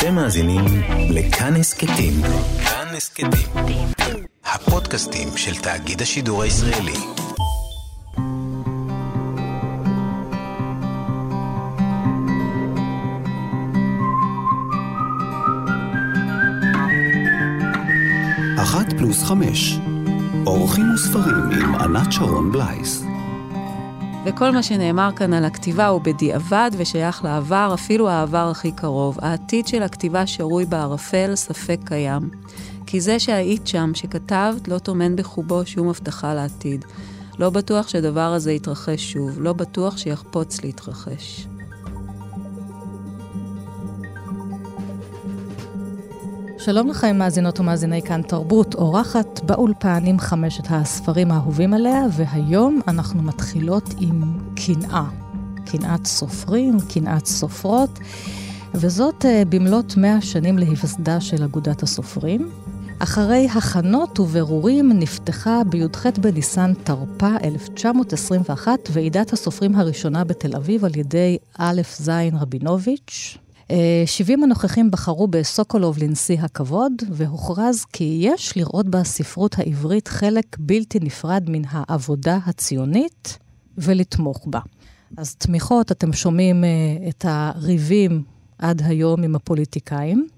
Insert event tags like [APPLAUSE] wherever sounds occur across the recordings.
אתם מאזינים לכאן הסכתים. כאן הסכתים. הפודקאסטים של תאגיד השידור הישראלי. אחת פלוס חמש. אורחים וספרים עם ענת שרון בלייס. וכל מה שנאמר כאן על הכתיבה הוא בדיעבד ושייך לעבר, אפילו העבר הכי קרוב. העתיד של הכתיבה שרוי בערפל, ספק קיים. כי זה שהיית שם, שכתבת, לא טומן בחובו שום הבטחה לעתיד. לא בטוח שהדבר הזה יתרחש שוב, לא בטוח שיחפוץ להתרחש. שלום לכם, מאזינות ומאזיני כאן תרבות, אורחת באולפן עם חמשת הספרים האהובים עליה, והיום אנחנו מתחילות עם קנאה. קנאת סופרים, קנאת סופרות, וזאת uh, במלאת מאה שנים להיווסדה של אגודת הסופרים. אחרי הכנות ובירורים נפתחה בי"ח בניסן תרפ"א 1921 ועידת הסופרים הראשונה בתל אביב על ידי א' ז' רבינוביץ', 70 אה, הנוכחים בחרו בסוקולוב לנשיא הכבוד, והוכרז כי יש לראות בספרות העברית חלק בלתי נפרד מן העבודה הציונית, ולתמוך בה. אז תמיכות, אתם שומעים uh, את הריבים עד היום עם הפוליטיקאים,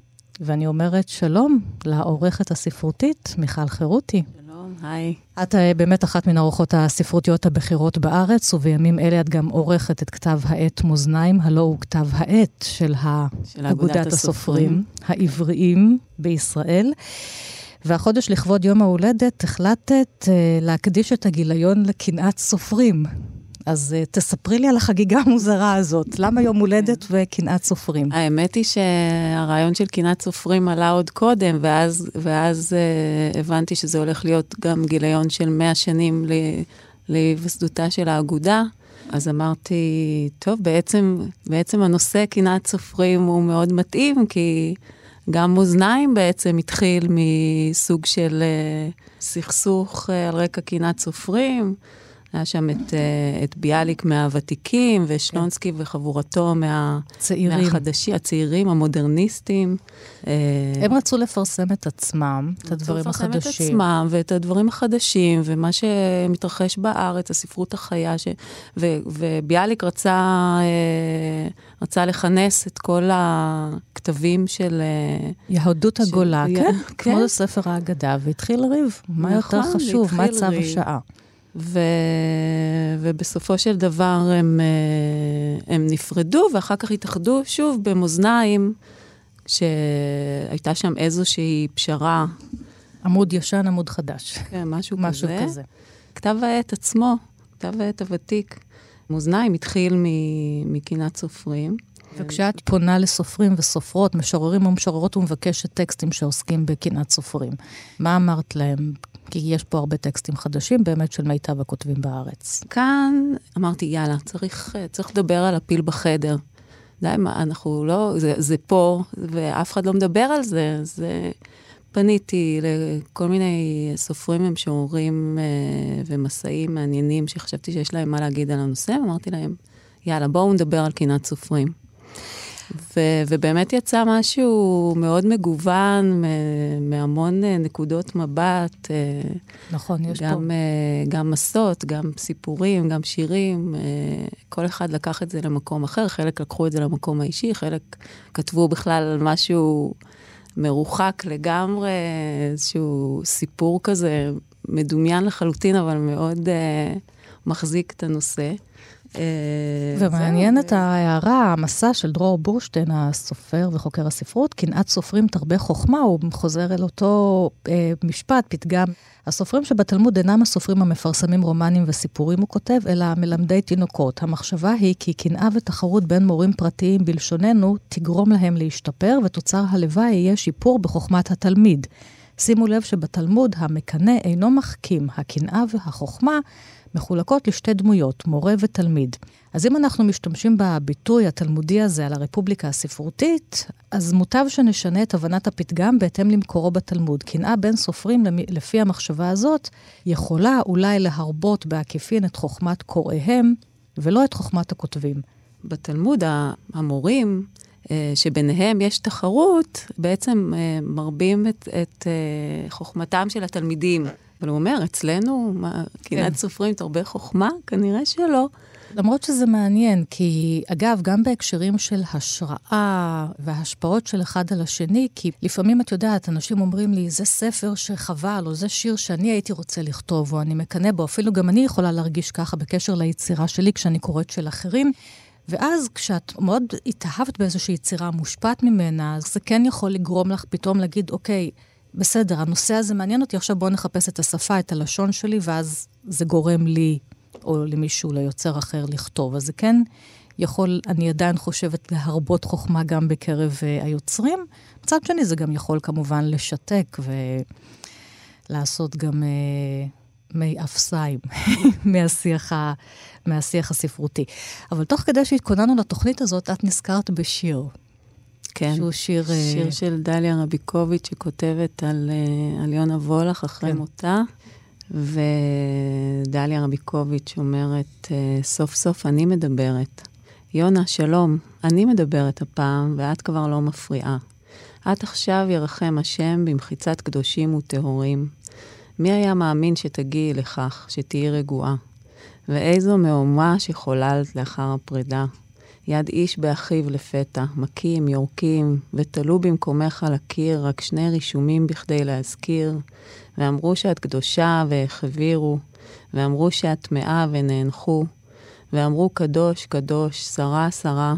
ואני אומרת שלום לעורכת הספרותית, מיכל חירותי. היי. את אה, באמת אחת מן האורחות הספרותיות הבכירות בארץ, ובימים אלה את גם עורכת את כתב העת מאזניים, הלא הוא כתב העת של, של אגודת הסופרים העבריים בישראל. והחודש לכבוד יום ההולדת החלטת uh, להקדיש את הגיליון לקנאת סופרים. אז uh, תספרי לי על החגיגה המוזרה הזאת. למה יום הולדת וקנאת סופרים? האמת היא שהרעיון של קנאת סופרים עלה עוד קודם, ואז, ואז uh, הבנתי שזה הולך להיות גם גיליון של 100 שנים להיווסדותה של האגודה. אז אמרתי, טוב, בעצם, בעצם הנושא קנאת סופרים הוא מאוד מתאים, כי גם מאזניים בעצם התחיל מסוג של uh, סכסוך על רקע קנאת סופרים. היה שם את, אה, את ביאליק מהוותיקים, ושלונסקי כן. וחבורתו מה, צעירים. מהחדשים, הצעירים, המודרניסטים. אה, הם רצו לפרסם את עצמם, את הדברים החדשים. רצו לפרסם את עצמם ואת הדברים החדשים, ומה שמתרחש בארץ, הספרות החיה, ש... ו, וביאליק רצה, אה, רצה לכנס את כל הכתבים של... יהדות של... הגולה, כן, כן, כמו ספר האגדה, והתחיל לריב. מה נכון, יותר חשוב, מה צו השעה. ו... ובסופו של דבר הם, אה, הם נפרדו, ואחר כך התאחדו שוב במאזניים, שהייתה שם איזושהי פשרה. עמוד ישן, עמוד חדש. כן, משהו, משהו כזה. כזה. כתב העת עצמו, כתב העת הוותיק, מאזניים התחיל מקנאת סופרים. וכשאת פונה לסופרים וסופרות, משוררים ומשוררות ומבקשת טקסטים שעוסקים בקנאת סופרים, מה אמרת להם? כי יש פה הרבה טקסטים חדשים באמת של מיטב הכותבים בארץ. כאן אמרתי, יאללה, צריך, צריך לדבר על הפיל בחדר. די, מה, אנחנו לא, זה, זה פה, ואף אחד לא מדבר על זה, אז פניתי לכל מיני סופרים ומשוררים אה, ומסעים מעניינים שחשבתי שיש להם מה להגיד על הנושא, אמרתי להם, יאללה, בואו נדבר על קנאת סופרים. ו- ובאמת יצא משהו מאוד מגוון, מהמון אה, נקודות מבט. אה, נכון, יש גם, פה. אה, גם מסות, גם סיפורים, גם שירים. כל אחד לקח את זה למקום אחר, חלק לקחו את זה למקום האישי, חלק כתבו בכלל על משהו מרוחק לגמרי, איזשהו סיפור כזה מדומיין לחלוטין, אבל מאוד מחזיק את הנושא. אה, ומעניינת ההערה, המסע של דרור בורשטיין, הסופר וחוקר הספרות, קנאת סופרים תרבה חוכמה, הוא חוזר אל אותו אה, משפט, פתגם. הסופרים שבתלמוד אינם הסופרים המפרסמים רומנים וסיפורים, הוא כותב, אלא מלמדי תינוקות. המחשבה היא כי קנאה ותחרות בין מורים פרטיים בלשוננו תגרום להם להשתפר, ותוצר הלוואי יהיה שיפור בחוכמת התלמיד. שימו לב שבתלמוד המקנא אינו מחכים, הקנאה והחוכמה מחולקות לשתי דמויות, מורה ותלמיד. אז אם אנחנו משתמשים בביטוי התלמודי הזה על הרפובליקה הספרותית, אז מוטב שנשנה את הבנת הפתגם בהתאם למקורו בתלמוד. קנאה בין סופרים לפי המחשבה הזאת יכולה אולי להרבות בעקיפין את חוכמת קוראיהם, ולא את חוכמת הכותבים. בתלמוד המורים שביניהם יש תחרות, בעצם אה, מרבים את, את אה, חוכמתם של התלמידים. אבל הוא אומר, אצלנו, קנאת כן. סופרים תרבה חוכמה? כנראה שלא. למרות שזה מעניין, כי אגב, גם בהקשרים של השראה והשפעות של אחד על השני, כי לפעמים את יודעת, אנשים אומרים לי, זה ספר שחבל, או זה שיר שאני הייתי רוצה לכתוב, או אני מקנא בו, אפילו גם אני יכולה להרגיש ככה בקשר ליצירה שלי כשאני קוראת של אחרים. ואז כשאת מאוד התאהבת באיזושהי יצירה מושפעת ממנה, אז זה כן יכול לגרום לך פתאום להגיד, אוקיי, בסדר, הנושא הזה מעניין אותי, עכשיו בואו נחפש את השפה, את הלשון שלי, ואז זה גורם לי, או למישהו, ליוצר אחר, לכתוב. אז זה כן יכול, אני עדיין חושבת, להרבות חוכמה גם בקרב uh, היוצרים. מצד שני, זה גם יכול כמובן לשתק ולעשות גם... Uh, מי אפסיים [LAUGHS] מהשיח, ה, מהשיח הספרותי. אבל תוך כדי שהתכוננו לתוכנית הזאת, את נזכרת בשיר. כן. שהוא שיר... שיר uh... של דליה רביקוביץ', שכותבת על, uh, על יונה וולך אחרי כן. מותה. ודליה רביקוביץ' אומרת, uh, סוף סוף אני מדברת. יונה, שלום, אני מדברת הפעם, ואת כבר לא מפריעה. את עכשיו ירחם השם במחיצת קדושים וטהורים. מי היה מאמין שתגיעי לכך, שתהיי רגועה? ואיזו מהומה שחוללת לאחר הפרידה. יד איש באחיו לפתע, מכים, יורקים, ותלו במקומך על הקיר רק שני רישומים בכדי להזכיר, ואמרו שאת קדושה והחבירו, ואמרו שאת טמאה ונאנחו, ואמרו קדוש, קדוש, שרה, שרה,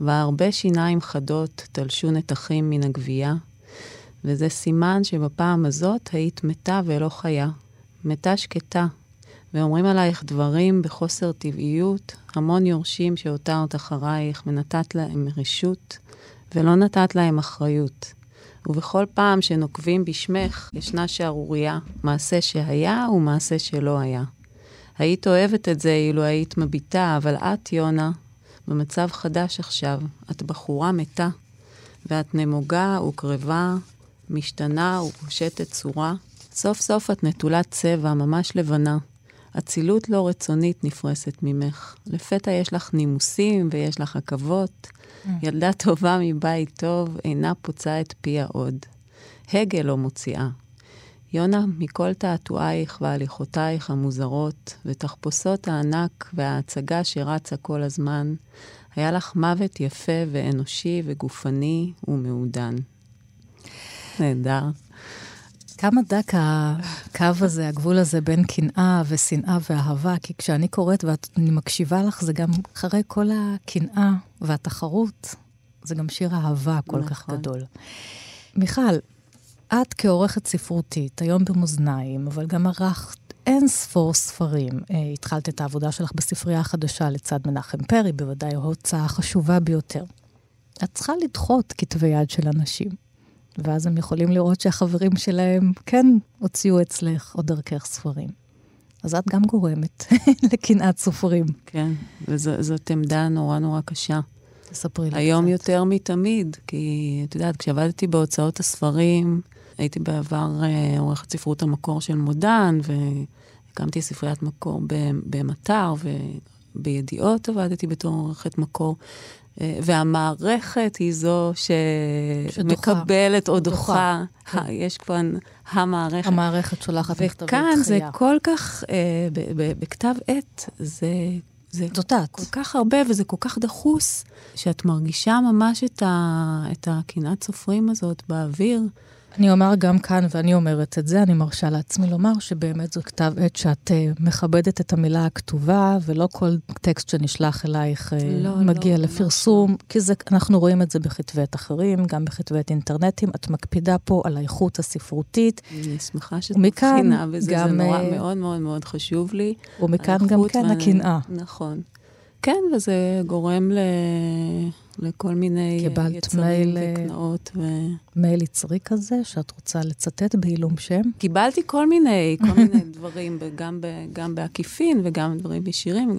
והרבה שיניים חדות תלשו נתחים מן הגבייה, וזה סימן שבפעם הזאת היית מתה ולא חיה. מתה שקטה, ואומרים עלייך דברים בחוסר טבעיות, המון יורשים שהותרת אחרייך, ונתת להם רשות, ולא נתת להם אחריות. ובכל פעם שנוקבים בשמך, ישנה שערורייה, מעשה שהיה ומעשה שלא היה. היית אוהבת את זה אילו היית מביטה, אבל את, יונה, במצב חדש עכשיו. את בחורה מתה, ואת נמוגה וקרבה, משתנה ופושטת צורה. סוף סוף את נטולת צבע, ממש לבנה. אצילות לא רצונית נפרסת ממך. לפתע יש לך נימוסים ויש לך עכבות. Mm. ילדה טובה מבית טוב אינה פוצה את פיה עוד. הגה לא מוציאה. יונה, מכל תעתועייך והליכותייך המוזרות, ותחפושות הענק וההצגה שרצה כל הזמן, היה לך מוות יפה ואנושי וגופני ומעודן. נהדר. כמה דק הקו הזה, הגבול הזה בין קנאה ושנאה ואהבה, כי כשאני קוראת ואני מקשיבה לך, זה גם אחרי כל הקנאה והתחרות, זה גם שיר אהבה כל נכון. כך גדול. מיכל, את כעורכת ספרותית, היום במאזניים, אבל גם ערכת אין ספור ספרים. Uh, התחלת את העבודה שלך בספרייה החדשה לצד מנחם פרי, בוודאי ההוצאה החשובה ביותר. את צריכה לדחות כתבי יד של אנשים. ואז הם יכולים לראות שהחברים שלהם כן הוציאו אצלך או דרכך ספרים. אז את גם גורמת [LAUGHS] לקנאת סופרים. כן, וזאת עמדה נורא נורא קשה. תספרי לי היום קצת. יותר מתמיד, כי את יודעת, כשעבדתי בהוצאות הספרים, הייתי בעבר אה, עורכת ספרות המקור של מודן, והקמתי ספריית מקור במטר, ובידיעות עבדתי בתור עורכת מקור. אה, והמערכת היא זו שמקבלת או דוחה. כן. יש כבר המערכת. המערכת שולחת מכתבי דחייה. וכאן זה כל כך, אה, בכתב עת, זה... זה זאת את. כל כך הרבה וזה כל כך דחוס, שאת מרגישה ממש את הקנאת סופרים הזאת באוויר. אני אומר גם כאן, ואני אומרת את זה, אני מרשה לעצמי לומר שבאמת זו כתב עת שאת uh, מכבדת את המילה הכתובה, ולא כל טקסט שנשלח אלייך uh, לא, מגיע לא, לפרסום, לא. כי זה, אנחנו רואים את זה בכתבי עת אחרים, גם בכתבי עת אינטרנטיים. את מקפידה פה על האיכות הספרותית. אני שמחה שאת מבחינה בזה, גם, זה נורא uh, מאוד מאוד מאוד חשוב לי. ומכאן גם כן ואני, הקנאה. נכון. כן, וזה גורם ל... לכל מיני יצרים אה, וקנאות. ו... מייל יצרי כזה, שאת רוצה לצטט בעילום שם? קיבלתי כל מיני, כל מיני [LAUGHS] דברים, גם, ב, גם בעקיפין וגם דברים ישירים.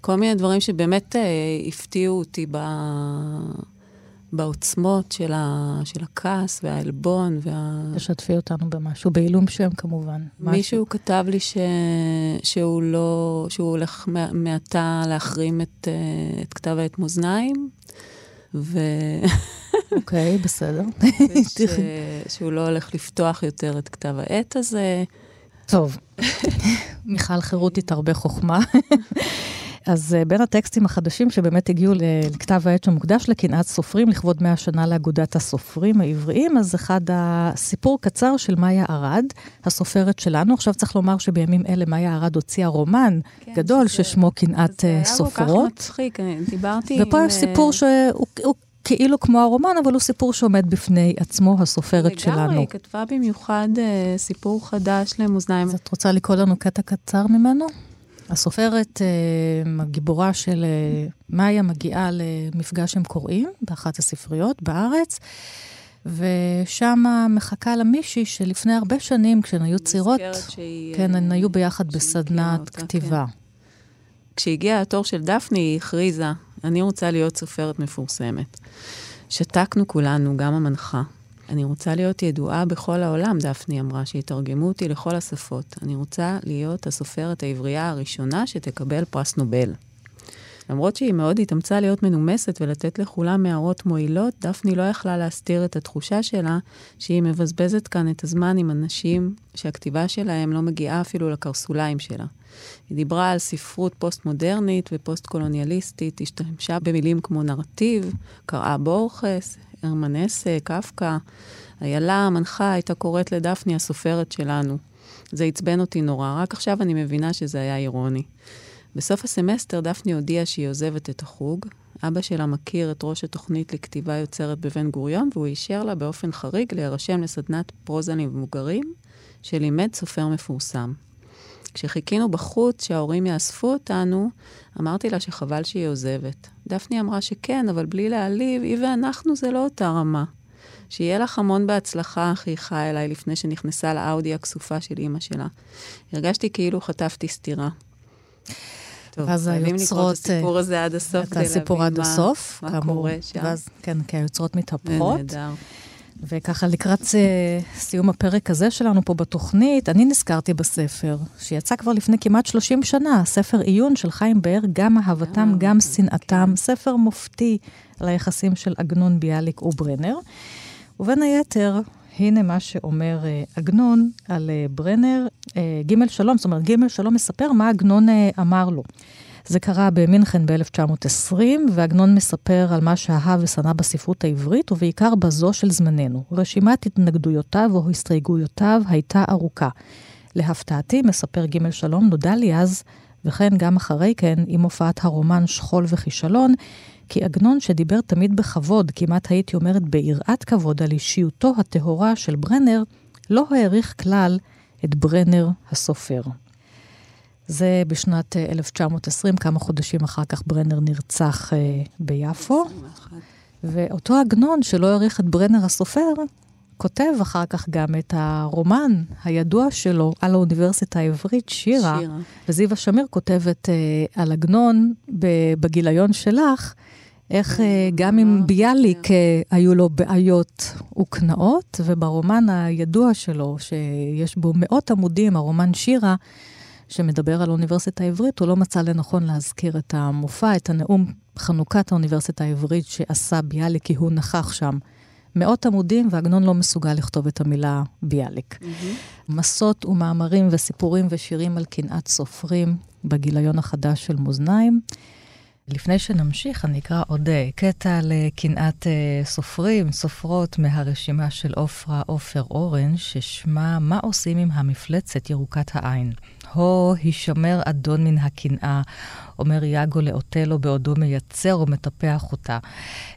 כל מיני דברים שבאמת אה, הפתיעו אותי ב... בעוצמות של, ה, של הכעס והעלבון. וה... תשתפי אותנו במשהו, בעילום שם כמובן. מישהו משהו. כתב לי ש, שהוא לא, שהוא הולך מעתה להחרים את, אה, את כתב העת מאזניים, ו... אוקיי, בסדר. ש... שהוא לא הולך לפתוח יותר את כתב העת הזה. טוב, מיכל חירותית הרבה חוכמה. אז uh, בין הטקסטים החדשים שבאמת הגיעו לכתב העת שמוקדש לקנאת סופרים, לכבוד 100 שנה לאגודת הסופרים העבריים, אז אחד הסיפור קצר של מאיה ארד, הסופרת שלנו. עכשיו צריך לומר שבימים אלה מאיה ארד הוציאה רומן כן, גדול שזה, ששמו קנאת סופרות. זה היה כל כך מצחיק, דיברתי ופה עם... ופה יש סיפור שהוא... כאילו כמו הרומן, אבל הוא סיפור שעומד בפני עצמו, הסופרת לגמרי, שלנו. לגמרי, היא כתבה במיוחד uh, סיפור חדש למאזניים. אז את רוצה לקרוא לנו קטע קצר ממנו? הסופרת, uh, הגיבורה של uh, מאיה, מגיעה למפגש עם קוראים באחת הספריות בארץ, ושם מחכה לה מישהי שלפני הרבה שנים, כשהן היו צעירות, כן, הן היו ביחד בסדנת אותה, כתיבה. כן. כשהגיע התור של דפני, היא הכריזה, אני רוצה להיות סופרת מפורסמת. שתקנו כולנו, גם המנחה. אני רוצה להיות ידועה בכל העולם, דפני אמרה, שיתרגמו אותי לכל השפות. אני רוצה להיות הסופרת העברייה הראשונה שתקבל פרס נובל. למרות שהיא מאוד התאמצה להיות מנומסת ולתת לכולם הערות מועילות, דפני לא יכלה להסתיר את התחושה שלה שהיא מבזבזת כאן את הזמן עם אנשים שהכתיבה שלהם לא מגיעה אפילו לקרסוליים שלה. היא דיברה על ספרות פוסט-מודרנית ופוסט-קולוניאליסטית, השתמשה במילים כמו נרטיב, קראה בורכס, הרמנסה, קפקא. איילה המנחה הייתה קוראת לדפני הסופרת שלנו. זה עצבן אותי נורא, רק עכשיו אני מבינה שזה היה אירוני. בסוף הסמסטר דפני הודיעה שהיא עוזבת את החוג. אבא שלה מכיר את ראש התוכנית לכתיבה יוצרת בבן גוריון, והוא אישר לה באופן חריג להירשם לסדנת פרוזה למבוגרים, שלימד סופר מפורסם. כשחיכינו בחוץ שההורים יאספו אותנו, אמרתי לה שחבל שהיא עוזבת. דפני אמרה שכן, אבל בלי להעליב, היא ואנחנו זה לא אותה רמה. שיהיה לך המון בהצלחה, חייכה אליי לפני שנכנסה לאאודי הכסופה של אימא שלה. הרגשתי כאילו חטפתי סטירה. טוב, ואז היוצרות... חייבים לקרוא את הסיפור הזה עד הסוף כדי להבין מה, מה קורה שם. ואז, כן, כי היוצרות מתהפכות. נהדר. וככה לקראת אה, סיום הפרק הזה שלנו פה בתוכנית, אני נזכרתי בספר, שיצא כבר לפני כמעט 30 שנה, ספר עיון של חיים באר, גם אהבתם, אה, גם שנאתם, כן. ספר מופתי על היחסים של עגנון, ביאליק וברנר. ובין היתר, הנה מה שאומר uh, עגנון על ברנר, ג' שלום, זאת אומרת, ג' שלום מספר מה עגנון אמר לו. זה קרה במינכן ב-1920, ועגנון מספר על מה שאהב ושנא בספרות העברית, ובעיקר בזו של זמננו. רשימת התנגדויותיו או הסתייגויותיו הייתה ארוכה. להפתעתי, מספר ג' שלום, נודע לי אז, וכן גם אחרי כן, עם הופעת הרומן שכול וכישלון, כי עגנון שדיבר תמיד בכבוד, כמעט הייתי אומרת ביראת כבוד, על אישיותו הטהורה של ברנר, לא העריך כלל את ברנר הסופר. זה בשנת 1920, אה, כמה חודשים אחר כך ברנר נרצח uh, ביפו. ואותו עגנון, שלא העריך את ברנר הסופר, כותב אחר כך גם את הרומן הידוע שלו על האוניברסיטה העברית, שירה. שירה. וזיווה שמיר כותבת uh, על עגנון בגיליון שלך, איך uh, גם עם ביאליק uh, היו לו בעיות וקנאות, וברומן הידוע שלו, שיש בו מאות עמודים, הרומן שירה, שמדבר על האוניברסיטה העברית, הוא לא מצא לנכון להזכיר את המופע, את הנאום חנוכת האוניברסיטה העברית שעשה ביאליק, כי הוא נכח שם. מאות עמודים, ועגנון לא מסוגל לכתוב את המילה ביאליק. Mm-hmm. מסות ומאמרים וסיפורים ושירים על קנאת סופרים בגיליון החדש של מאזניים. לפני שנמשיך, אני אקרא עוד uh, קטע לקנאת uh, סופרים, סופרות מהרשימה של עופרה עופר אורן, ששמה "מה עושים עם המפלצת ירוקת העין". הו, הישמר אדון מן הקנאה, אומר יאגו לאוטלו בעודו מייצר ומטפח אותה,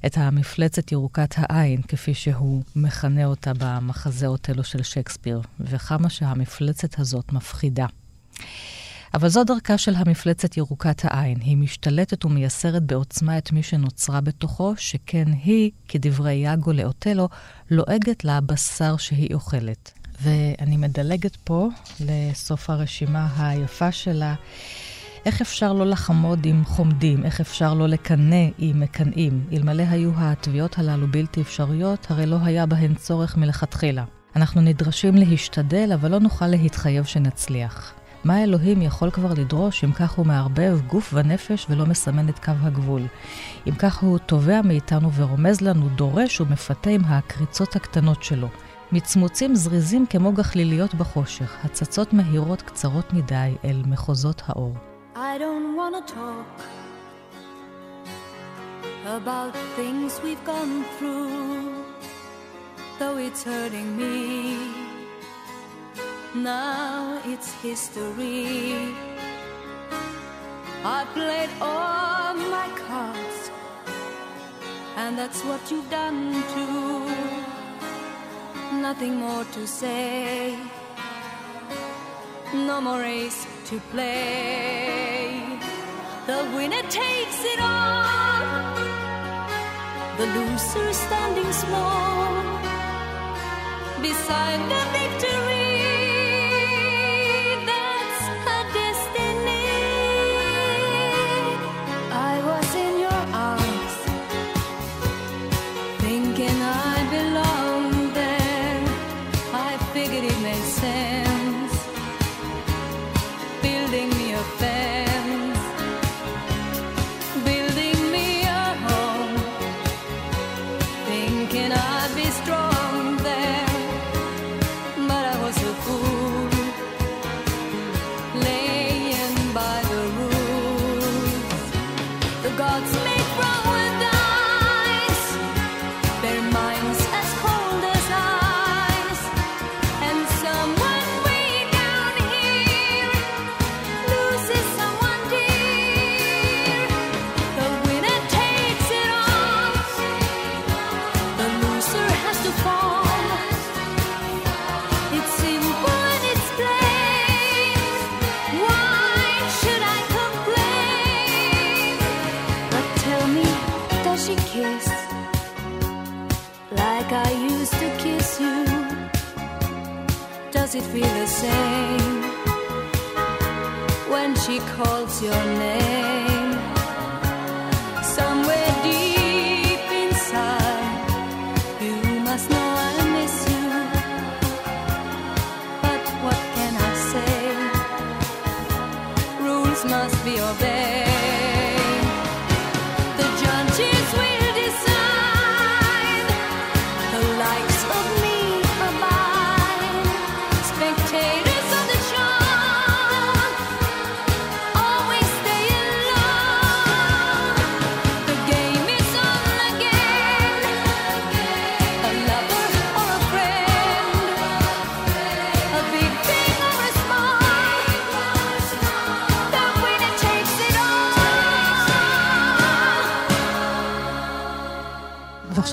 את המפלצת ירוקת העין, כפי שהוא מכנה אותה במחזה אוטלו של שייקספיר, וכמה שהמפלצת הזאת מפחידה. אבל זו דרכה של המפלצת ירוקת העין. היא משתלטת ומייסרת בעוצמה את מי שנוצרה בתוכו, שכן היא, כדברי יאגו לאוטלו, לועגת לה בשר שהיא אוכלת. ואני מדלגת פה לסוף הרשימה היפה שלה. איך אפשר לא לחמוד עם חומדים? איך אפשר לא לקנא עם מקנאים? אלמלא היו התביעות הללו בלתי אפשריות, הרי לא היה בהן צורך מלכתחילה. אנחנו נדרשים להשתדל, אבל לא נוכל להתחייב שנצליח. מה אלוהים יכול כבר לדרוש אם כך הוא מערבב גוף ונפש ולא מסמן את קו הגבול? אם כך הוא תובע מאיתנו ורומז לנו, דורש ומפתה עם הקריצות הקטנות שלו. מצמוצים זריזים כמו גחליליות בחושך, הצצות מהירות קצרות מדי אל מחוזות האור. I don't wanna talk about things we've gone through, though it's hurting me. now it's history. I played all my cards, and that's what you've done too. Nothing more to say, no more race to play. The winner takes it all, the loser standing small beside the victory.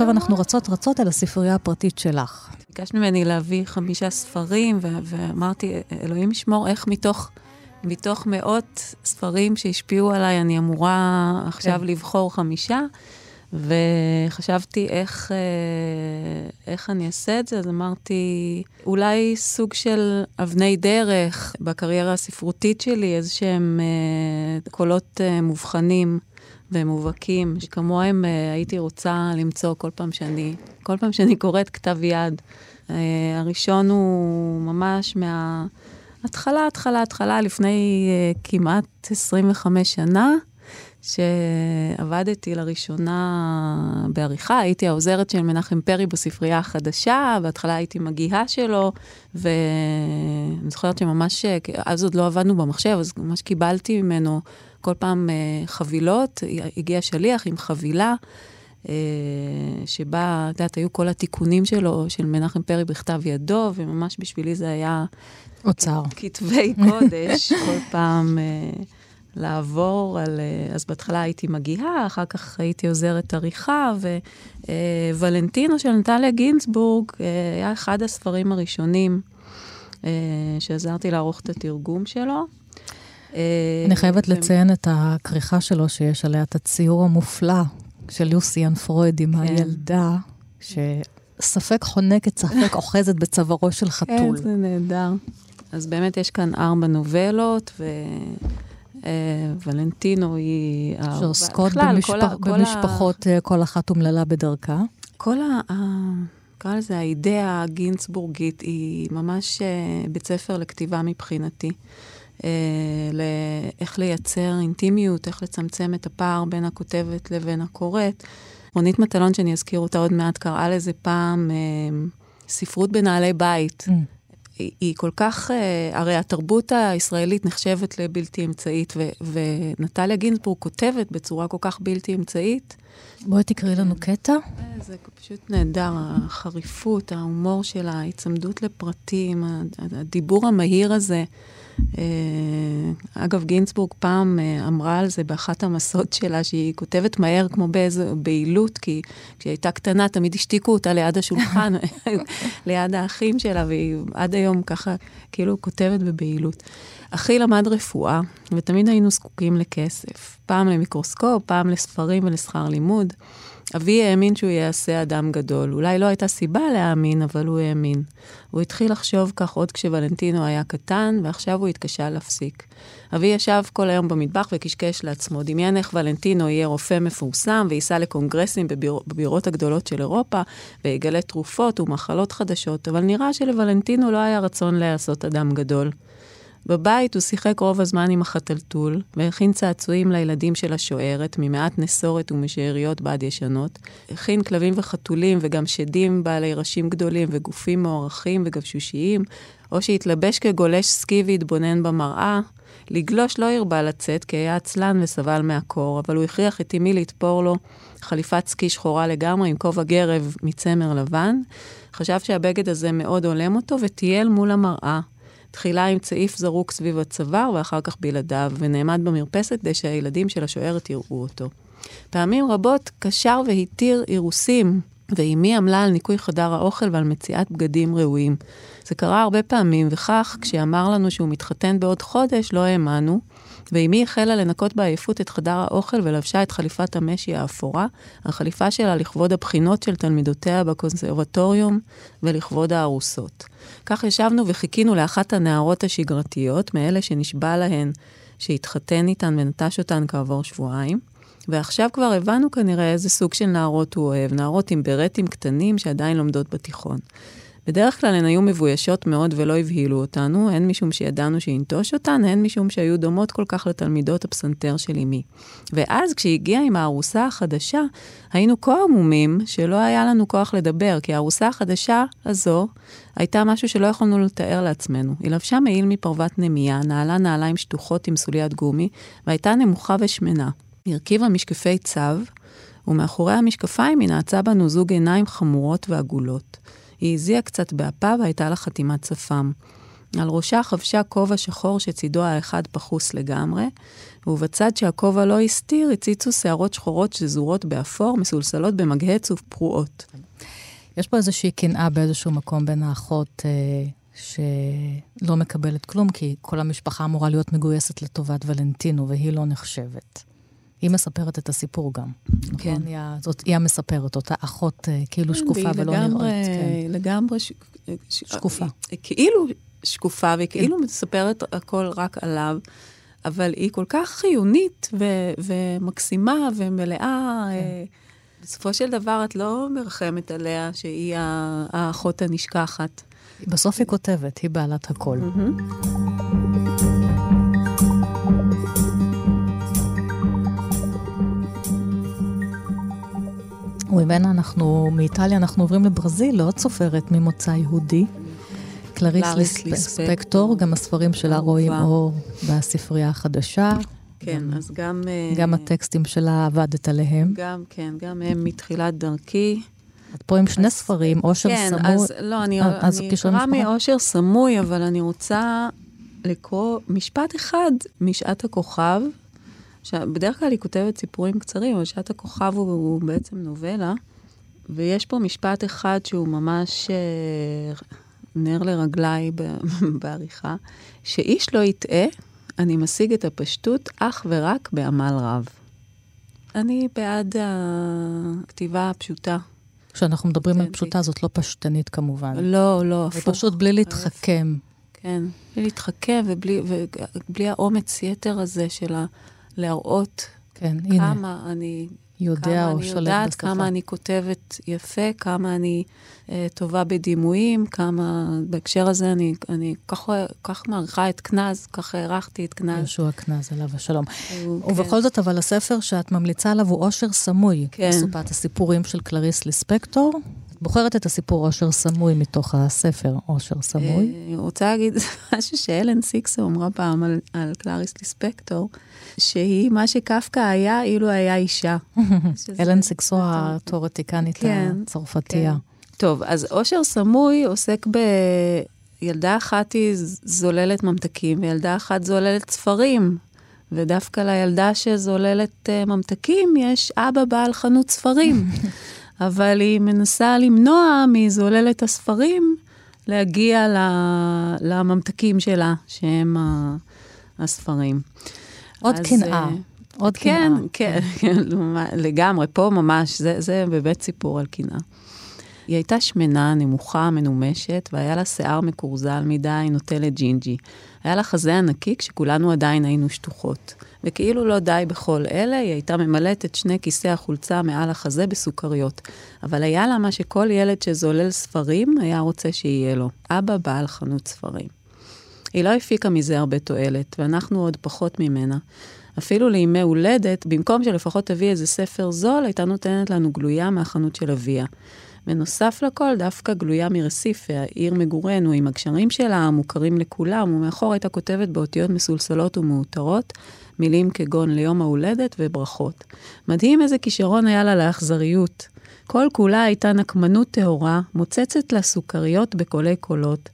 ועכשיו אנחנו רצות רצות אל הספרייה הפרטית שלך. ביקשת ממני להביא חמישה ספרים, ו- ואמרתי, אלוהים ישמור, איך מתוך, מתוך מאות ספרים שהשפיעו עליי, אני אמורה עכשיו כן. לבחור חמישה. וחשבתי איך, אה, איך אני אעשה את זה, אז אמרתי, אולי סוג של אבני דרך בקריירה הספרותית שלי, איזה שהם אה, קולות אה, מובחנים. ומובהקים, שכמוהם uh, הייתי רוצה למצוא כל פעם שאני, כל פעם שאני קוראת כתב יד. Uh, הראשון הוא ממש מההתחלה, התחלה, התחלה, לפני uh, כמעט 25 שנה. שעבדתי לראשונה בעריכה, הייתי העוזרת של מנחם פרי בספרייה החדשה, בהתחלה הייתי מגיהה שלו, ואני זוכרת שממש, אז עוד לא עבדנו במחשב, אז ממש קיבלתי ממנו כל פעם uh, חבילות, הגיע שליח עם חבילה. uh, שבה, את יודעת, היו כל התיקונים שלו, של מנחם פרי בכתב ידו, וממש בשבילי זה היה... אוצר. כתבי קודש, [LAUGHS] כל פעם uh, לעבור על... אז בהתחלה הייתי מגיהה, אחר כך הייתי עוזרת עריכה, וולנטינו של נטליה גינצבורג uh, היה אחד הספרים הראשונים שעזרתי לערוך את התרגום שלו. אה, אני חייבת לציין את הכריכה שלו, שיש עליה את הציור המופלא של לוסיאן פרויד עם כן. הילדה, שספק חונקת, ספק [LAUGHS] אוחזת בצווארו של חתול. כן, זה נהדר. אז באמת יש כאן ארבע נובלות, ו... אה, ולנטינו היא... שעוסקות במשפחות, אה, כל אחת אומללה בדרכה. כל ה... נקרא לזה האידאה הגינצבורגית, היא ממש בית ספר לכתיבה מבחינתי. אה, לאיך לייצר אינטימיות, איך לצמצם את הפער בין הכותבת לבין הקוראת. רונית מטלון, שאני אזכיר אותה עוד מעט, קראה לזה פעם אה, ספרות בנעלי בית. Mm. היא, היא כל כך, אה, הרי התרבות הישראלית נחשבת לבלתי אמצעית, ו, ונטליה גינזבורג כותבת בצורה כל כך בלתי אמצעית. בואי תקראי לנו קטע. אה, זה פשוט נהדר, החריפות, ההומור שלה, ההיצמדות לפרטים, הדיבור המהיר הזה. אה, אגב, גינצבורג פעם אה, אמרה על זה באחת המסות שלה, שהיא כותבת מהר כמו באיזו בהילות, כי כשהיא הייתה קטנה תמיד השתיקו אותה ליד השולחן, [LAUGHS] ליד האחים שלה, והיא עד היום ככה כאילו כותבת בבהילות. אחי למד רפואה, ותמיד היינו זקוקים לכסף. פעם למיקרוסקופ, פעם לספרים ולשכר לימוד. אבי האמין שהוא יעשה אדם גדול. אולי לא הייתה סיבה להאמין, אבל הוא האמין. הוא התחיל לחשוב כך עוד כשוולנטינו היה קטן, ועכשיו הוא התקשה להפסיק. אבי ישב כל היום במטבח וקשקש לעצמו. דמיין איך ולנטינו יהיה רופא מפורסם, וייסע לקונגרסים בביר... בבירות הגדולות של אירופה, ויגלה תרופות ומחלות חדשות, אבל נראה שלוולנטינו לא היה רצון להיעשות אדם גדול. בבית הוא שיחק רוב הזמן עם החתלתול, והכין צעצועים לילדים של השוערת, ממעט נסורת ומשאריות בד ישנות. הכין כלבים וחתולים, וגם שדים בעלי ראשים גדולים, וגופים מוערכים וגבשושיים, או שהתלבש כגולש סקי והתבונן במראה. לגלוש לא הרבה לצאת, כי היה עצלן וסבל מהקור, אבל הוא הכריח את אמי לתפור לו חליפת סקי שחורה לגמרי עם כובע גרב מצמר לבן. חשב שהבגד הזה מאוד הולם אותו, וטייל מול המראה, תחילה עם צעיף זרוק סביב הצוואר, ואחר כך בלעדיו, ונעמד במרפסת כדי שהילדים של השוערת יראו אותו. פעמים רבות קשר והתיר אירוסים, ואימי עמלה על ניקוי חדר האוכל ועל מציאת בגדים ראויים. זה קרה הרבה פעמים, וכך, כשאמר לנו שהוא מתחתן בעוד חודש, לא האמנו, ואימי החלה לנקות בעייפות את חדר האוכל ולבשה את חליפת המשי האפורה, החליפה שלה לכבוד הבחינות של תלמידותיה בקונסרבטוריום ולכבוד הארוסות. כך ישבנו וחיכינו לאחת הנערות השגרתיות, מאלה שנשבע להן שהתחתן איתן ונטש אותן כעבור שבועיים. ועכשיו כבר הבנו כנראה איזה סוג של נערות הוא אוהב, נערות עם ברטים קטנים שעדיין לומדות בתיכון. בדרך כלל הן היו מבוישות מאוד ולא הבהילו אותנו, הן משום שידענו שינטוש אותן, הן משום שהיו דומות כל כך לתלמידות הפסנתר של אמי. ואז כשהיא הגיעה עם הארוסה החדשה, היינו כה עמומים שלא היה לנו כוח לדבר, כי הארוסה החדשה הזו הייתה משהו שלא יכולנו לתאר לעצמנו. היא לבשה מעיל מפרוות נמייה, נעלה נעליים שטוחות עם סוליית גומי, והייתה נמוכה ושמנה. היא הרכיבה משקפי צב, ומאחורי המשקפיים היא נעצה בנו זוג עיניים חמורות ועגולות. היא הזיעה קצת באפה והייתה לה חתימת שפם. על ראשה חבשה כובע שחור שצידו האחד פחוס לגמרי, ובצד שהכובע לא הסתיר הציצו שערות שחורות שזורות באפור, מסולסלות במגהץ ופרועות. יש פה איזושהי קנאה באיזשהו מקום בין האחות אה, שלא מקבלת כלום, כי כל המשפחה אמורה להיות מגויסת לטובת ולנטינו, והיא לא נחשבת. היא מספרת את הסיפור גם. כן. נכון? היא, זאת, היא המספרת, אותה אחות אה, כאילו כן, שקופה ולא לגמרי, נראית. כן. לגמרי ש... שקופה. היא, כאילו שקופה, והיא כאילו כן. מספרת הכל רק עליו, אבל היא כל כך חיונית ו- ומקסימה ומלאה. כן. אה, בסופו של דבר את לא מרחמת עליה שהיא האחות הנשכחת. בסוף היא כותבת, היא בעלת הכל. Mm-hmm. וממנה אנחנו, מאיטליה אנחנו עוברים לברזיל, לעוד סופרת ממוצא יהודי. קלריס ספקטור, גם הספרים שלה רואים אור בספרייה החדשה. כן, אז גם... גם הטקסטים שלה עבדת עליהם. גם, כן, גם הם מתחילת דרכי. את פה עם שני ספרים, אושר סמוי. כן, אז לא, אני אקרא מאושר סמוי, אבל אני רוצה לקרוא משפט אחד משעת הכוכב, בדרך כלל היא כותבת סיפורים קצרים, אבל שעת הכוכב הוא, הוא בעצם נובלה, ויש פה משפט אחד שהוא ממש אה, נר לרגליי [LAUGHS] בעריכה, שאיש לא יטעה, אני משיג את הפשטות אך ורק בעמל רב. אני בעד הכתיבה הפשוטה. כשאנחנו מדברים על פשוטה, זאת לא פשטנית כמובן. לא, לא, הפוך. פשוט בלי להתחכם. כן, בלי להתחכם ובלי, ובלי האומץ יתר הזה של. להראות כן, כמה הנה. אני יודע או שולט בשפה. כמה אני יודעת, כמה אני כותבת יפה, כמה אני אה, טובה בדימויים, כמה... בהקשר הזה אני, אני כך, כך מעריכה את קנז, כך הערכתי את קנז. יהושע קנז, עליו השלום. הוא, ובכל כן. זאת, אבל הספר שאת ממליצה עליו הוא אושר סמוי. כן. אסופת הסיפורים של קלריס ליספקטור. בוחרת את הסיפור אושר סמוי מתוך הספר אושר סמוי. אה, אני רוצה להגיד [LAUGHS] משהו שאלן סיקסו אמרה פעם על, על קלריס ליספקטור, שהיא מה שקפקא היה אילו היה אישה. [LAUGHS] אלן סיקסו התיאורטיקנית כן, הצרפתייה. כן. טוב, אז אושר סמוי עוסק ב... ילדה אחת היא זוללת ממתקים, וילדה אחת זוללת ספרים. ודווקא לילדה שזוללת uh, ממתקים יש אבא בעל חנות ספרים. [LAUGHS] אבל היא מנסה למנוע מזוללת הספרים להגיע. לממתקים שלה, שהם. הספרים. עוד קנאה. אה, עוד כן, קנאה. כן, [LAUGHS] לגמרי, פה ממש, זה, זה באמת סיפור על קנאה. היא הייתה שמנה, נמוכה, מנומשת, והיה לה שיער מקורזל מדי, נוטה לג'ינג'י. היה לה חזה ענקי כשכולנו עדיין היינו שטוחות. וכאילו לא די בכל אלה, היא הייתה ממלאת את שני כיסי החולצה מעל החזה בסוכריות. אבל היה לה מה שכל ילד שזולל ספרים היה רוצה שיהיה לו. אבא בעל חנות ספרים. היא לא הפיקה מזה הרבה תועלת, ואנחנו עוד פחות ממנה. אפילו לימי הולדת, במקום שלפחות תביא איזה ספר זול, הייתה נותנת לנו גלויה מהחנות של אביה. ונוסף לכל, דווקא גלויה מרסיפה, עיר מגורנו, עם הגשרים שלה, המוכרים לכולם, ומאחור הייתה כותבת באותיות מסולסלות ומעוטרות, מילים כגון ליום ההולדת וברכות. מדהים איזה כישרון היה לה לאכזריות. כל כולה הייתה נקמנות טהורה, מוצצת לה סוכריות בקולי קולות.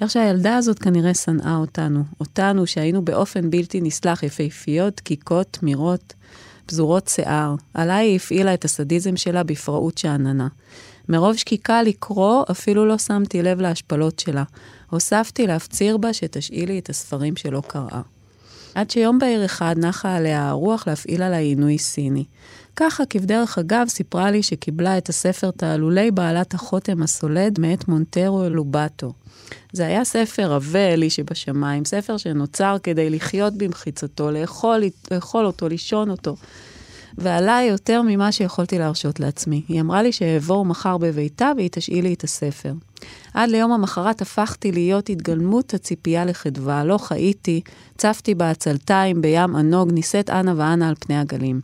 איך שהילדה הזאת כנראה שנאה אותנו, אותנו שהיינו באופן בלתי נסלח יפהפיות, דקיקות, תמירות, פזורות שיער. עליי היא הפעילה את הסדיזם שלה בפראות שאננה. מרוב שקיקה לקרוא, אפילו לא שמתי לב להשפלות שלה. הוספתי להפציר בה שתשאילי את הספרים שלא קראה. עד שיום בהיר אחד נחה עליה הרוח להפעיל עליי עינוי סיני. ככה, כבדרך אגב, סיפרה לי שקיבלה את הספר תעלולי בעלת החותם הסולד מאת מונטרו לובטו. זה היה ספר עבה אלי שבשמיים, ספר שנוצר כדי לחיות במחיצתו, לאכול, לאכול אותו, לישון אותו. ועליי יותר ממה שיכולתי להרשות לעצמי. היא אמרה לי שאעבור מחר בביתה והיא תשאיל לי את הספר. עד ליום המחרת הפכתי להיות התגלמות הציפייה לחדווה, לא חייתי, צפתי בעצלתיים בים ענוג, נישאת אנה ואנה על פני הגלים.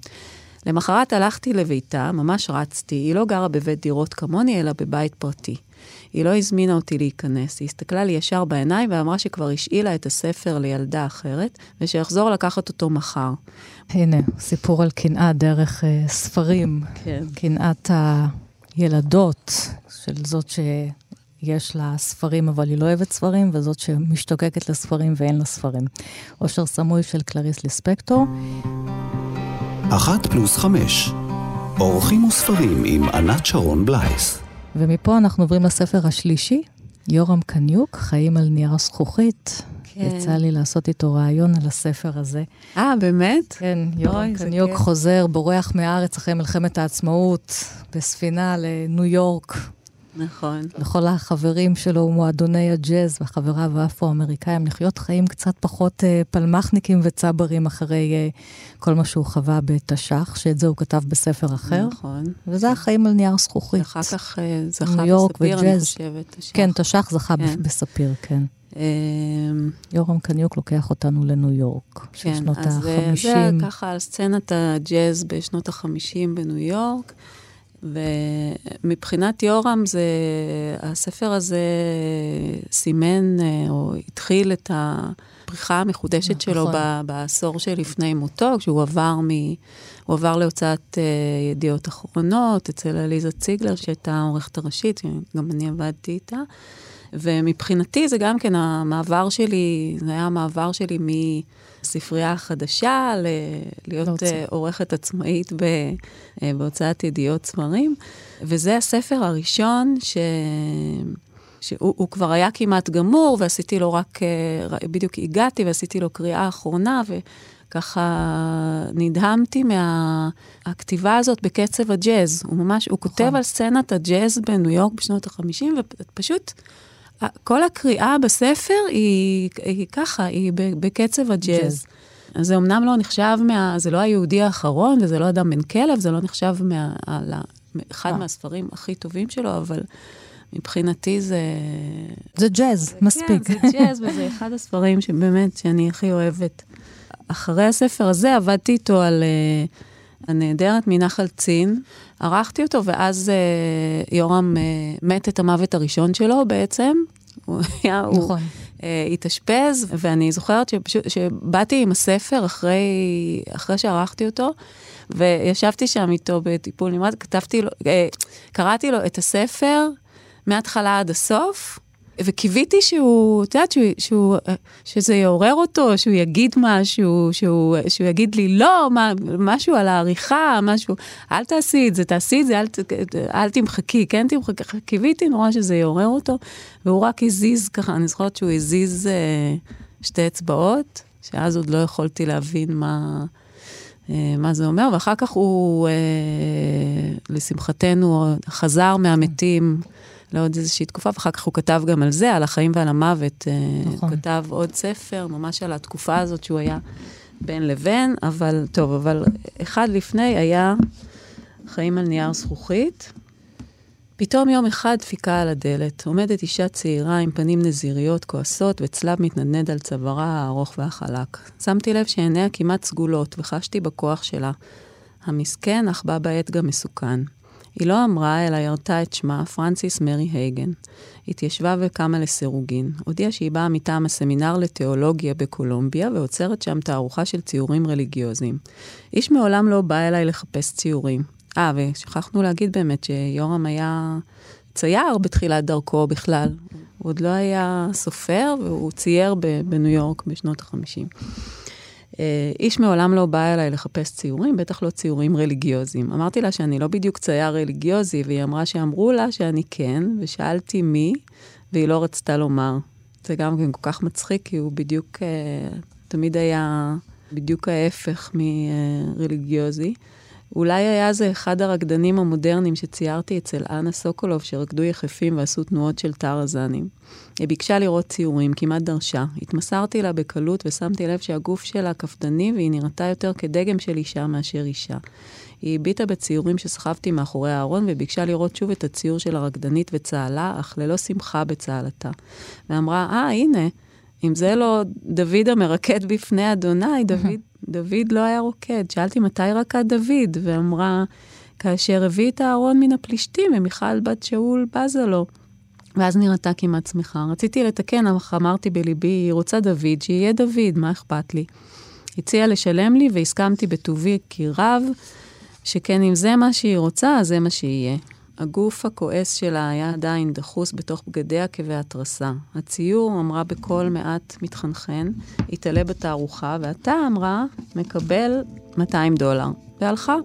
למחרת הלכתי לביתה, ממש רצתי, היא לא גרה בבית דירות כמוני, אלא בבית פרטי. היא לא הזמינה אותי להיכנס, היא הסתכלה לי ישר בעיניים ואמרה שכבר השאילה את הספר לילדה אחרת, ושיחזור לקחת אותו מחר. הנה, סיפור על קנאה דרך uh, ספרים. כן. קנאת הילדות, של זאת שיש לה ספרים אבל היא לא אוהבת ספרים, וזאת שמשתוקקת לספרים ואין לה ספרים. אושר סמוי של קלריס ליספקטור. אחת פלוס חמש. אורחים וספרים עם ענת שרון בלייס. ומפה אנחנו עוברים לספר השלישי, יורם קניוק, חיים על נייר זכוכית. כן. יצא לי לעשות איתו ראיון על הספר הזה. אה, באמת? כן, יורם קניוק כיף. חוזר, בורח מהארץ אחרי מלחמת העצמאות, בספינה לניו יורק. נכון. לכל החברים שלו, מועדוני הג'אז וחבריו האפרו-אמריקאים, לחיות חיים קצת פחות אה, פלמחניקים וצברים אחרי אה, כל מה שהוא חווה בתש"ח, שאת זה הוא כתב בספר אחר. נכון. וזה החיים על נייר זכוכית. ואחר כך אה, זכה ניו יורק בספיר, אני וג'אז. חושבת. השח. כן, תש"ח זכה כן. בספיר, כן. אה, יורם קניוק לוקח אותנו לניו יורק, של כן, שנות אז אה, ה-50. זה ככה על סצנת הג'אז בשנות ה-50 בניו יורק. ומבחינת יורם, זה, הספר הזה סימן, אה, או התחיל את הפריחה המחודשת שלו נכון. ב- בעשור שלפני מותו, כשהוא עבר, מ, הוא עבר להוצאת אה, ידיעות אחרונות אצל עליזה ציגלר, שהייתה העורכת הראשית, גם אני עבדתי איתה. ומבחינתי זה גם כן המעבר שלי, זה היה המעבר שלי מספרייה החדשה ל- להיות. אה, עורכת עצמאית ב, אה, בהוצאת ידיעות ספרים. וזה הספר הראשון ש... שהוא הוא כבר היה כמעט גמור, ועשיתי לו רק, אה, בדיוק הגעתי ועשיתי לו קריאה אחרונה, וככה נדהמתי מהכתיבה הזאת בקצב הג'אז. הוא ממש, הוא כותב נכון. על סצנת הג'אז בניו יורק בשנות ה-50, ופשוט... כל הקריאה בספר היא, היא ככה, היא ב- בקצב הג'אז. ג'אז. אז זה אמנם לא נחשב מה... זה לא היהודי האחרון, וזה לא אדם בן כלב, זה לא נחשב מה... על ה- אחד אה. מהספרים הכי טובים שלו, אבל מבחינתי זה... זה ג'אז, מספיק. כן, זה ג'אז, וזה אחד הספרים שבאמת, שאני הכי אוהבת. אחרי הספר הזה עבדתי איתו על uh, הנעדרת מנחל צין. ערכתי אותו, ואז uh, יורם uh, מת את המוות הראשון שלו בעצם. [LAUGHS] הוא היה, הוא נכון. uh, התאשפז, ואני זוכרת שפשוט, שבאתי עם הספר אחרי, אחרי שערכתי אותו, וישבתי שם איתו בטיפול נמרץ, כתבתי לו, uh, קראתי לו את הספר מההתחלה עד הסוף, וקיוויתי שהוא, את יודעת, שהוא, שהוא, אה, שזה יעורר אותו, שהוא יגיד משהו, שהוא, שהוא יגיד לי לא, מה, משהו על העריכה, משהו, אל תעשי את זה, תעשי את זה, אל, אל תמחקי, כן תמחקי. קיוויתי נורא שזה יעורר אותו, והוא רק הזיז ככה, אני זוכרת שהוא הזיז אה, שתי אצבעות, שאז עוד לא יכולתי להבין מה... אה, מה זה אומר, ואחר כך הוא, אה, לשמחתנו, חזר מהמתים לעוד איזושהי תקופה, ואחר כך הוא כתב גם על זה, על החיים ועל המוות. אה, נכון. הוא כתב עוד ספר, ממש על התקופה הזאת שהוא היה בין לבין, אבל טוב, אבל אחד לפני היה חיים על נייר זכוכית. פתאום יום אחד דפיקה על הדלת. עומדת אישה צעירה עם פנים נזיריות, כועסות, וצלב מתנדנד על צווארה הארוך והחלק. שמתי לב שעיניה כמעט סגולות, וחשתי בכוח שלה. המסכן, אך בה בעת גם מסוכן. היא לא אמרה, אלא ירתה את שמה, פרנסיס מרי הייגן. התיישבה וקמה לסירוגין. הודיעה שהיא באה מטעם הסמינר לתיאולוגיה בקולומביה, ועוצרת שם תערוכה של ציורים רליגיוזיים. איש מעולם לא בא אליי לחפש ציורים. אה, ושכחנו להגיד באמת שיורם היה צייר בתחילת דרכו בכלל. הוא עוד לא היה סופר, והוא צייר בניו יורק בשנות ה-50. אה, איש מעולם לא בא אליי לחפש ציורים, בטח לא ציורים רליגיוזיים. אמרתי לה שאני לא בדיוק צייר רליגיוזי, והיא אמרה שאמרו לה שאני כן, ושאלתי מי, והיא לא רצתה לומר. זה גם כן כל כך מצחיק, כי הוא בדיוק, אה, תמיד היה בדיוק ההפך מרליגיוזי. אולי היה זה אחד הרקדנים המודרניים שציירתי אצל אנה סוקולוב, שרקדו יחפים ועשו תנועות של טרזנים. היא ביקשה לראות ציורים, כמעט דרשה. התמסרתי לה בקלות ושמתי לב שהגוף שלה קפדני והיא נראתה יותר כדגם של אישה מאשר אישה. היא הביטה בציורים שסחבתי מאחורי הארון וביקשה לראות שוב את הציור של הרקדנית וצהלה, אך ללא שמחה בצהלתה. ואמרה, אה, ah, הנה, אם זה לא דוד המרקד בפני אדוני, דוד, דוד לא היה רוקד. שאלתי מתי רקד דוד, ואמרה, כאשר הביא את הארון מן הפלישתים, ומיכל בת שאול בזה לו. ואז נראתה כמעט שמחה. רציתי לתקן, אך אמרתי בליבי, היא רוצה דוד, שיהיה דוד, מה אכפת לי? הציעה לשלם לי והסכמתי בטובי כי רב, שכן אם זה מה שהיא רוצה, אז זה מה שיהיה. הגוף הכועס שלה היה עדיין דחוס בתוך בגדיה כבהתרסה. הציור, אמרה בקול מעט מתחנחן, יתעלה בתערוכה, ואתה, אמרה, מקבל 200 דולר. והלכה.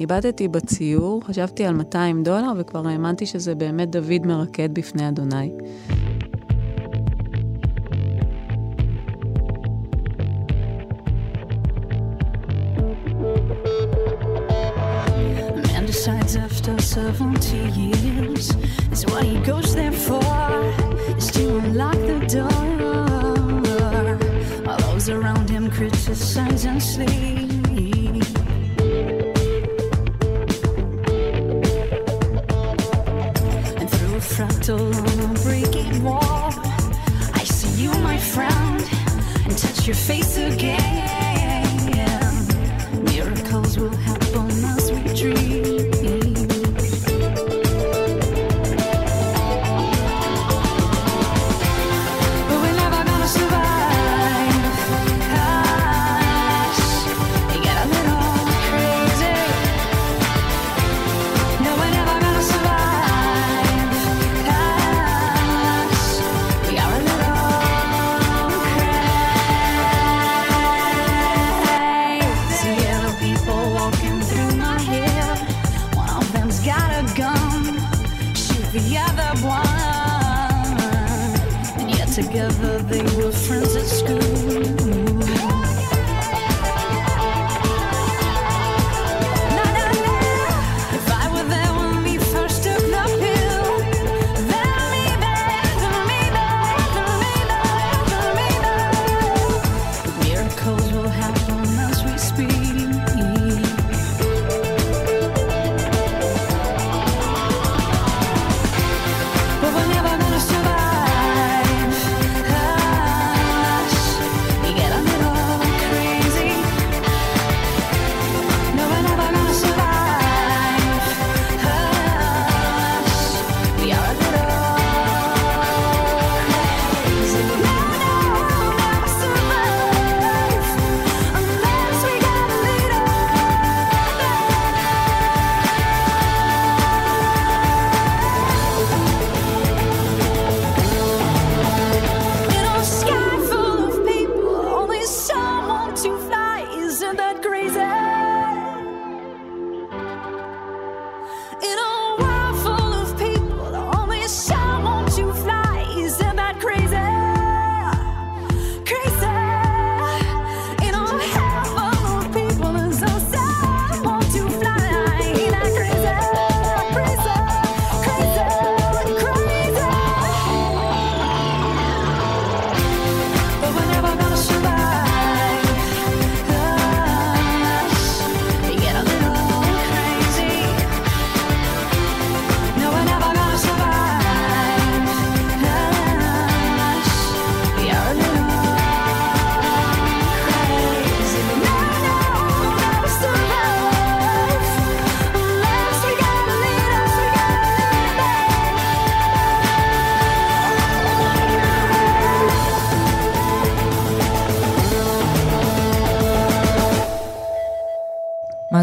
איבדתי בציור, חשבתי על 200 דולר, וכבר האמנתי שזה באמת דוד מרקד בפני אדוני. After 70 years is what he goes there for is to unlock the door. While those around him criticize and sleep. And through a fractal on a breaking wall, I see you, my friend, and touch your face again.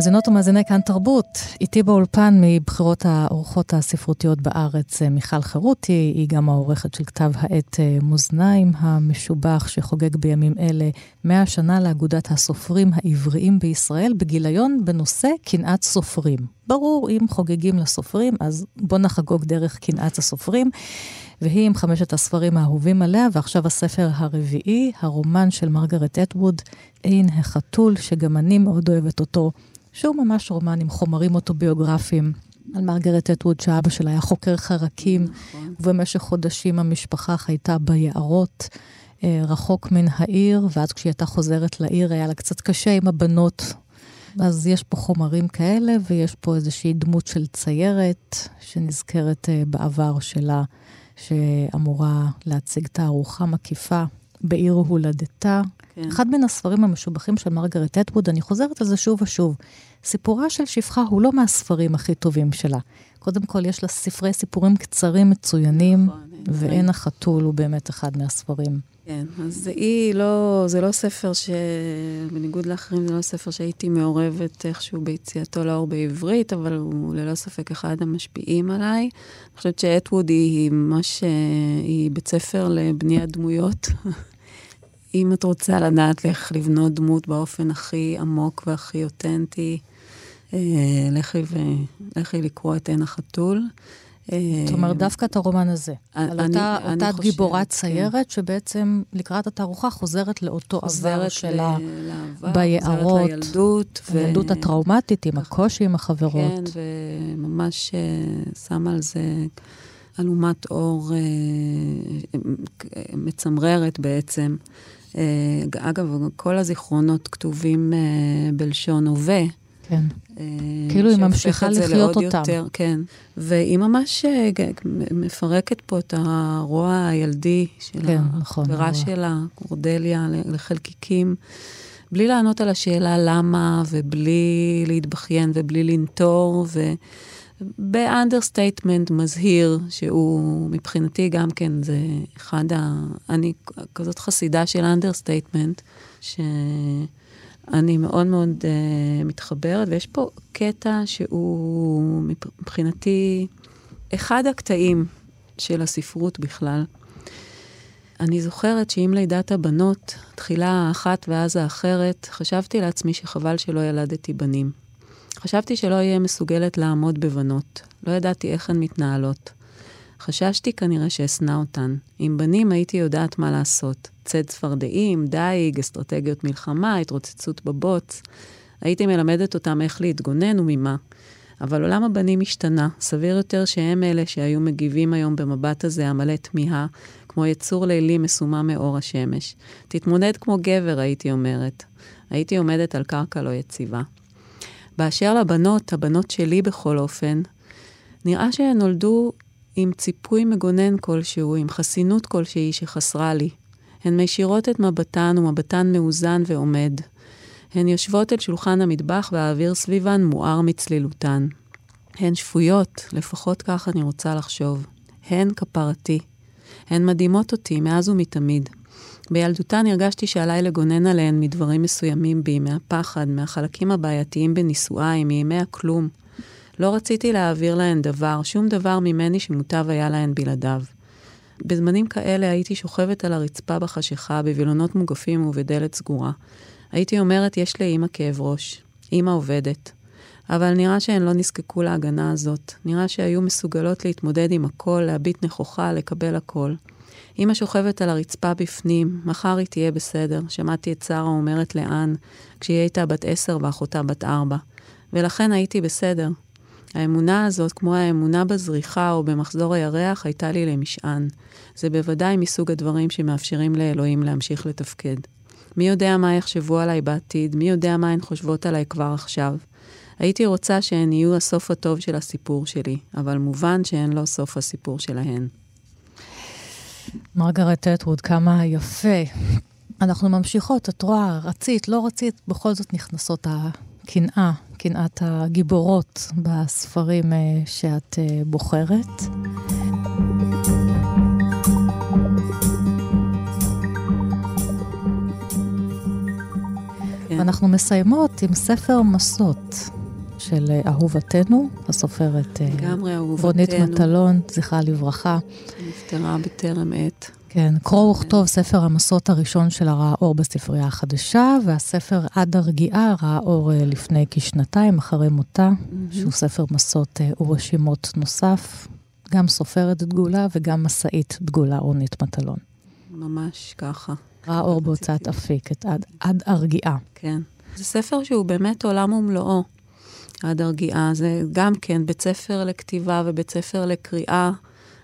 מאזינות ומאזיני כאן תרבות, איתי באולפן מבחירות האורחות הספרותיות בארץ, אה, מיכל חירותי, היא גם העורכת של כתב העת אה, מאזניים המשובח, שחוגג בימים אלה 100 שנה לאגודת הסופרים העבריים בישראל, בגיליון בנושא קנאת סופרים. ברור, אם חוגגים לסופרים, אז בוא נחגוג דרך קנאת הסופרים. והיא עם חמשת הספרים האהובים עליה, ועכשיו הספר הרביעי, הרומן של מרגרט אטווד, עין החתול, שגם אני מאוד אוהבת אותו, שהוא ממש רומן עם חומרים אוטוביוגרפיים. על מרגרט אטווד, שאבא שלה היה חוקר חרקים, נכון. ובמשך חודשים המשפחה חייתה ביערות, אה, רחוק מן העיר, ואז כשהיא הייתה חוזרת לעיר היה לה קצת קשה עם הבנות. אז יש פה חומרים כאלה, ויש פה איזושהי דמות של ציירת שנזכרת אה, בעבר שלה. שאמורה להציג תערוכה מקיפה בעיר הולדתה. כן. אחד מן הספרים המשובחים של מרגרט אטווד, אני חוזרת על זה שוב ושוב. סיפורה של שפחה הוא לא מהספרים הכי טובים שלה. קודם כל, יש לה ספרי סיפורים קצרים מצוינים, נכון, ואין החתול הוא באמת אחד מהספרים. כן, אז היא לא, זה לא ספר ש... בניגוד לאחרים, זה לא ספר שהייתי מעורבת איכשהו ביציאתו לאור בעברית, אבל הוא ללא ספק אחד המשפיעים עליי. אני חושבת שאטווד היא ממש, היא בית ספר לבניית דמויות. [LAUGHS] אם את רוצה לדעת איך לבנות דמות באופן הכי עמוק והכי אותנטי, אה, לכי, ו... לכי לקרוא את עין החתול. זאת אומרת, דווקא את הרומן הזה. אני, על אותה, אני אותה חושבת, גיבורת כן. ציירת, כן. שבעצם לקראת התערוכה חוזרת לאותו עבר שלה ביערות. חוזרת לילדות. הילדות ו... הטראומטית, עם הקושי עם החברות. כן, וממש שמה על זה אלומת אור מצמררת בעצם. Uh, אגב, כל הזיכרונות כתובים uh, בלשון הווה. כן. אה, כאילו היא ממשיכה לחיות אותם. יותר, כן. והיא ממש אה, מפרקת פה את הרוע הילדי של כן, החברה נכון, שלה, קורדליה, לחלקיקים, בלי לענות על השאלה למה, ובלי להתבכיין ובלי לנטור, ו... ב understatement מזהיר, שהוא מבחינתי גם כן, זה אחד ה... אני כזאת חסידה של understatement, ש... אני מאוד מאוד אה, מתחברת, ויש פה קטע שהוא מבחינתי אחד הקטעים של הספרות בכלל. אני זוכרת שעם לידת הבנות, תחילה האחת ואז האחרת, חשבתי לעצמי שחבל שלא ילדתי בנים. חשבתי שלא אהיה מסוגלת לעמוד בבנות. לא ידעתי איך הן מתנהלות. חששתי כנראה שאשנא אותן. עם בנים הייתי יודעת מה לעשות. צד צפרדעים, דייג, אסטרטגיות מלחמה, התרוצצות בבוץ. הייתי מלמדת אותם איך להתגונן וממה. אבל עולם הבנים השתנה. סביר יותר שהם אלה שהיו מגיבים היום במבט הזה המלא תמיהה, כמו יצור לילי מסומם מאור השמש. תתמודד כמו גבר, הייתי אומרת. הייתי עומדת על קרקע לא יציבה. באשר לבנות, הבנות שלי בכל אופן, נראה שהן נולדו עם ציפוי מגונן כלשהו, עם חסינות כלשהי שחסרה לי. הן מישירות את מבטן, ומבטן מאוזן ועומד. הן יושבות אל שולחן המטבח, והאוויר סביבן מואר מצלילותן. הן שפויות, לפחות כך אני רוצה לחשוב. הן כפרתי. הן מדהימות אותי מאז ומתמיד. בילדותן הרגשתי שעליי לגונן עליהן מדברים מסוימים בי, מהפחד, מהחלקים הבעייתיים בנישואיי, מימי הכלום. לא רציתי להעביר להן דבר, שום דבר ממני שמוטב היה להן בלעדיו. בזמנים כאלה הייתי שוכבת על הרצפה בחשיכה, בווילונות מוגפים ובדלת סגורה. הייתי אומרת, יש לאימא כאב ראש. אימא עובדת. אבל נראה שהן לא נזקקו להגנה הזאת. נראה שהיו מסוגלות להתמודד עם הכל, להביט נכוחה, לקבל הכל. אמא שוכבת על הרצפה בפנים, מחר היא תהיה בסדר. שמעתי את שרה אומרת לאן, כשהיא הייתה בת עשר ואחותה בת ארבע. ולכן הייתי בסדר. האמונה הזאת, כמו האמונה בזריחה או במחזור הירח, הייתה לי למשען. זה בוודאי מסוג הדברים שמאפשרים לאלוהים להמשיך לתפקד. מי יודע מה יחשבו עליי בעתיד, מי יודע מה הן חושבות עליי כבר עכשיו. הייתי רוצה שהן יהיו הסוף הטוב של הסיפור שלי, אבל מובן שהן לא סוף הסיפור שלהן. מרגרט אטווד, כמה יפה. אנחנו ממשיכות, את רואה, רצית, לא רצית, בכל זאת נכנסות הקנאה, קנאת הגיבורות בספרים אה, שאת אה, בוחרת. כן. ואנחנו מסיימות עם ספר מסות של אה, אהובתנו, הסופרת אה, רונית מטלון, זכרה לברכה. נפטרה בטרם עת. כן, קרוא וכתוב, ספר המסות הראשון שלה ראה אור בספרייה החדשה, והספר עד הרגיעה ראה אור אה, לפני כשנתיים, אחרי מותה, שהוא ספר מסות ורשימות נוסף. גם סופרת דגולה וגם משאית דגולה, רונית מטלון. ממש ככה, ראה אור בהוצאת אפיק, את עד, עד הרגיעה. כן. זה ספר שהוא באמת עולם ומלואו. עד הרגיעה, זה גם כן בית ספר לכתיבה ובית ספר לקריאה,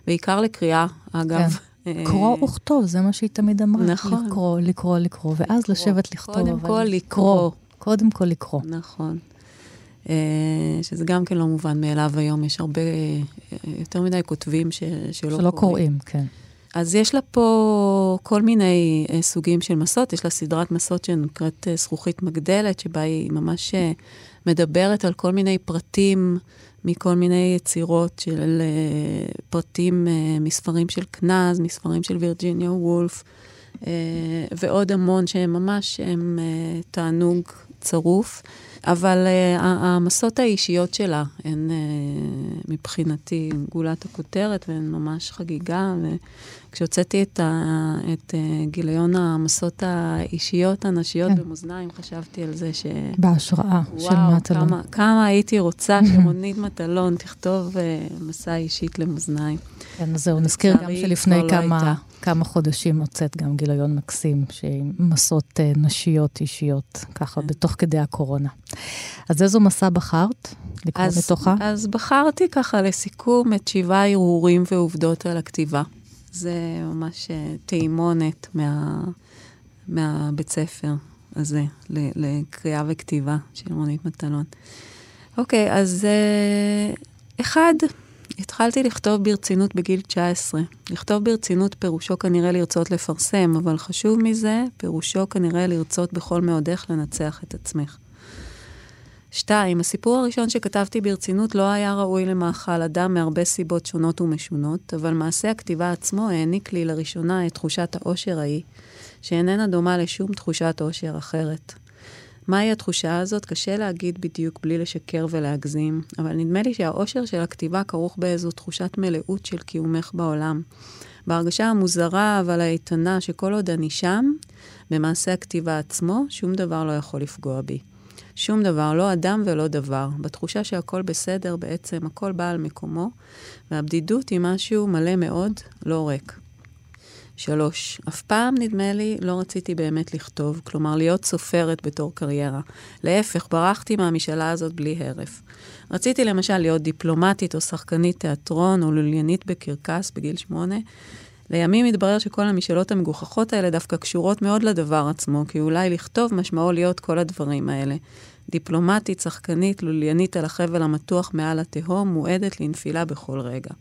בעיקר לקריאה, אגב. אה, קרוא וכתוב, זה מה שהיא תמיד אמרה. נכון. לקרוא, לקרוא, לקרוא, ואז לשבת לכתוב. קודם כל לקרוא. קודם כל לקרוא. נכון. אה, שזה גם כן לא מובן מאליו היום, יש הרבה, אה, יותר מדי כותבים ש, שלא, שלא קוראים, כן. אז יש לה פה כל מיני סוגים של מסות, יש לה סדרת מסות שנקראת זכוכית מגדלת, שבה היא ממש מדברת על כל מיני פרטים מכל מיני יצירות של אה, פרטים אה, מספרים של קנז, מספרים של וירג'יניה וולף, אה, ועוד המון שהם ממש, הם תענוג צרוף. אבל uh, המסות האישיות שלה הן uh, מבחינתי גולת הכותרת והן ממש חגיגה. וכשהוצאתי את, ה, את uh, גיליון המסות האישיות הנשיות כן. במאזניים, חשבתי על זה ש... בהשראה של וואו, מטלון. כמה, כמה הייתי רוצה [LAUGHS] שרונית מטלון תכתוב uh, מסע אישית למאזניים. כן, אז זהו, נזכיר גם שלפני כבר לא כמה, הייתה. כמה חודשים הוצאת גם גיליון מקסים, שעם מסות אה, נשיות אישיות, כן. ככה, בתוך כדי הקורונה. אז איזו מסע בחרת לקרוא אז, מתוכה? אז בחרתי ככה לסיכום את שבעה הרהורים ועובדות על הכתיבה. זה ממש אה, טעימונת מה, מהבית ספר הזה, לקריאה וכתיבה של רונית מטלון. אוקיי, אז אה, אחד, התחלתי לכתוב ברצינות בגיל 19. לכתוב ברצינות פירושו כנראה לרצות לפרסם, אבל חשוב מזה, פירושו כנראה לרצות בכל מאודך לנצח את עצמך. שתיים, הסיפור הראשון שכתבתי ברצינות לא היה ראוי למאכל אדם מהרבה סיבות שונות ומשונות, אבל מעשה הכתיבה עצמו העניק לי לראשונה את תחושת האושר ההיא, שאיננה דומה לשום תחושת אושר אחרת. מהי התחושה הזאת? קשה להגיד בדיוק בלי לשקר ולהגזים, אבל נדמה לי שהאושר של הכתיבה כרוך באיזו תחושת מלאות של קיומך בעולם. בהרגשה המוזרה אבל האיתנה שכל עוד אני שם, במעשה הכתיבה עצמו, שום דבר לא יכול לפגוע בי. שום דבר, לא אדם ולא דבר. בתחושה שהכל בסדר, בעצם הכל בא על מקומו, והבדידות היא משהו מלא מאוד, לא ריק. שלוש, אף פעם, נדמה לי, לא רציתי באמת לכתוב, כלומר, להיות סופרת בתור קריירה. להפך, ברחתי מהמשאלה הזאת בלי הרף. רציתי למשל להיות דיפלומטית או שחקנית תיאטרון או לוליינית בקרקס בגיל שמונה. לימים התברר שכל המשאלות המגוחכות האלה דווקא קשורות מאוד לדבר עצמו, כי אולי לכתוב משמעו להיות כל הדברים האלה. דיפלומטית, שחקנית, לוליינית על החבל המתוח מעל התהום, מועדת לנפילה בכל רגע.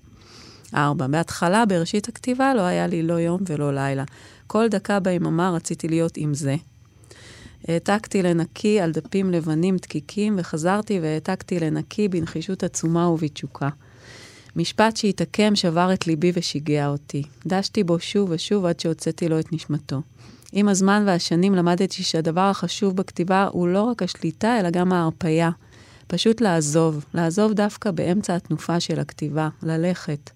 ארבע, בהתחלה, בראשית הכתיבה, לא היה לי לא יום ולא לילה. כל דקה ביממה רציתי להיות עם זה. העתקתי לנקי על דפים לבנים דקיקים, וחזרתי והעתקתי לנקי בנחישות עצומה ובתשוקה. משפט שהתעקם שבר את ליבי ושיגע אותי. דשתי בו שוב ושוב עד שהוצאתי לו את נשמתו. עם הזמן והשנים למדתי שהדבר החשוב בכתיבה הוא לא רק השליטה, אלא גם ההרפייה. פשוט לעזוב, לעזוב דווקא באמצע התנופה של הכתיבה, ללכת.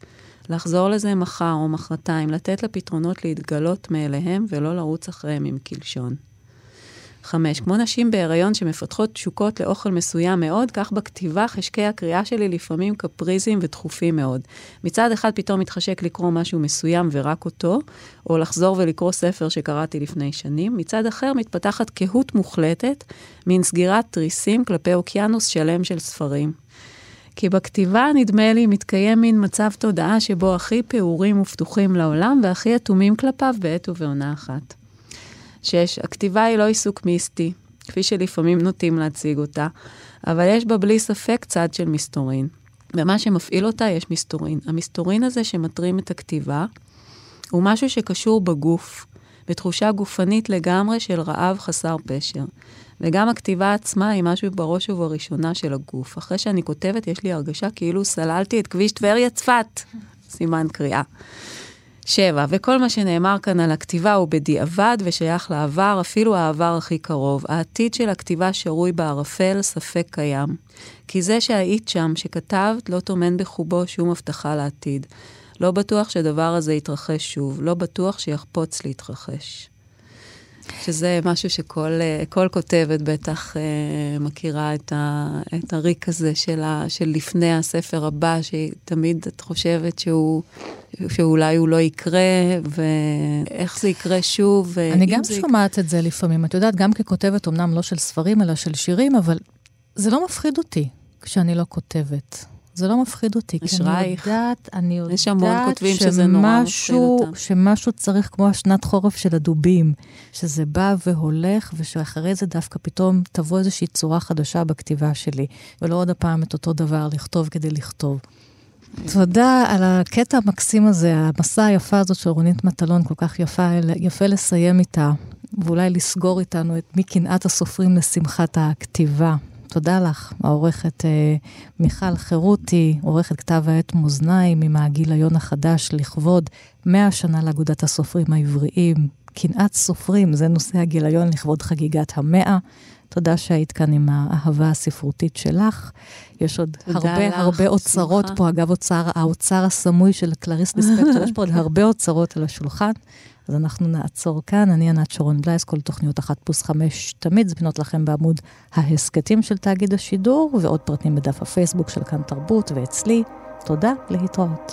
לחזור לזה מחר או מחרתיים, לתת לפתרונות להתגלות מאליהם ולא לרוץ אחריהם עם קלשון. חמש, כמו נשים בהיריון שמפתחות תשוקות לאוכל מסוים מאוד, כך בכתיבה חשקי הקריאה שלי לפעמים קפריזיים ודחופים מאוד. מצד אחד פתאום מתחשק לקרוא משהו מסוים ורק אותו, או לחזור ולקרוא ספר שקראתי לפני שנים. מצד אחר מתפתחת קהות מוחלטת, מין סגירת תריסים כלפי אוקיינוס שלם של ספרים. כי בכתיבה, נדמה לי, מתקיים מין מצב תודעה שבו הכי פעורים ופתוחים לעולם והכי אטומים כלפיו בעת ובעונה אחת. שש, הכתיבה היא לא עיסוק מיסטי, כפי שלפעמים נוטים להציג אותה, אבל יש בה בלי ספק צד של מסתורין. במה שמפעיל אותה יש מסתורין. המסתורין הזה שמטרים את הכתיבה הוא משהו שקשור בגוף, בתחושה גופנית לגמרי של רעב חסר פשר. וגם הכתיבה עצמה היא משהו בראש ובראשונה של הגוף. אחרי שאני כותבת, יש לי הרגשה כאילו סללתי את כביש טבריה-צפת. סימן קריאה. שבע, וכל מה שנאמר כאן על הכתיבה הוא בדיעבד ושייך לעבר, אפילו העבר הכי קרוב. העתיד של הכתיבה שרוי בערפל, ספק קיים. כי זה שהיית שם, שכתבת, לא טומן בחובו שום הבטחה לעתיד. לא בטוח שדבר הזה יתרחש שוב, לא בטוח שיחפוץ להתרחש. שזה משהו שכל כל כותבת בטח אה, מכירה את, ה, את הריק הזה של, ה, של לפני הספר הבא, שתמיד את חושבת שהוא, שאולי הוא לא יקרה, ואיך זה יקרה שוב. אני גם שומעת יקרה... את זה לפעמים. את יודעת, גם ככותבת, אמנם לא של ספרים, אלא של שירים, אבל זה לא מפחיד אותי כשאני לא כותבת. זה לא מפחיד אותי, כי אני יודעת, אני יודעת יש המון כותבים שזה נורא מפחיד אותם. שמשהו צריך כמו השנת חורף של הדובים, שזה בא והולך, ושאחרי זה דווקא פתאום תבוא איזושהי צורה חדשה בכתיבה שלי, ולא עוד הפעם את אותו דבר, לכתוב כדי לכתוב. תודה על הקטע המקסים הזה, המסע היפה הזאת של רונית מטלון, כל כך יפה, יפה לסיים איתה, ואולי לסגור איתנו את מקנאת הסופרים לשמחת הכתיבה. תודה לך, העורכת אה, מיכל חירותי, עורכת כתב העת מאזניים עם הגיליון החדש לכבוד 100 שנה לאגודת הסופרים העבריים. קנאת סופרים, זה נושא הגיליון לכבוד חגיגת המאה. תודה שהיית כאן עם האהבה הספרותית שלך. יש עוד הרבה לך, הרבה אוצרות פה, אגב, אוצר, האוצר הסמוי של קלריס ליספקטור, יש פה עוד [LAUGHS] הרבה אוצרות על השולחן. אז אנחנו נעצור כאן. אני ענת שרון בלייס, כל תוכניות אחת פלוס חמש תמיד זמינות לכם בעמוד ההסכתים של תאגיד השידור, ועוד פרטים בדף הפייסבוק של כאן תרבות ואצלי. תודה, להתראות.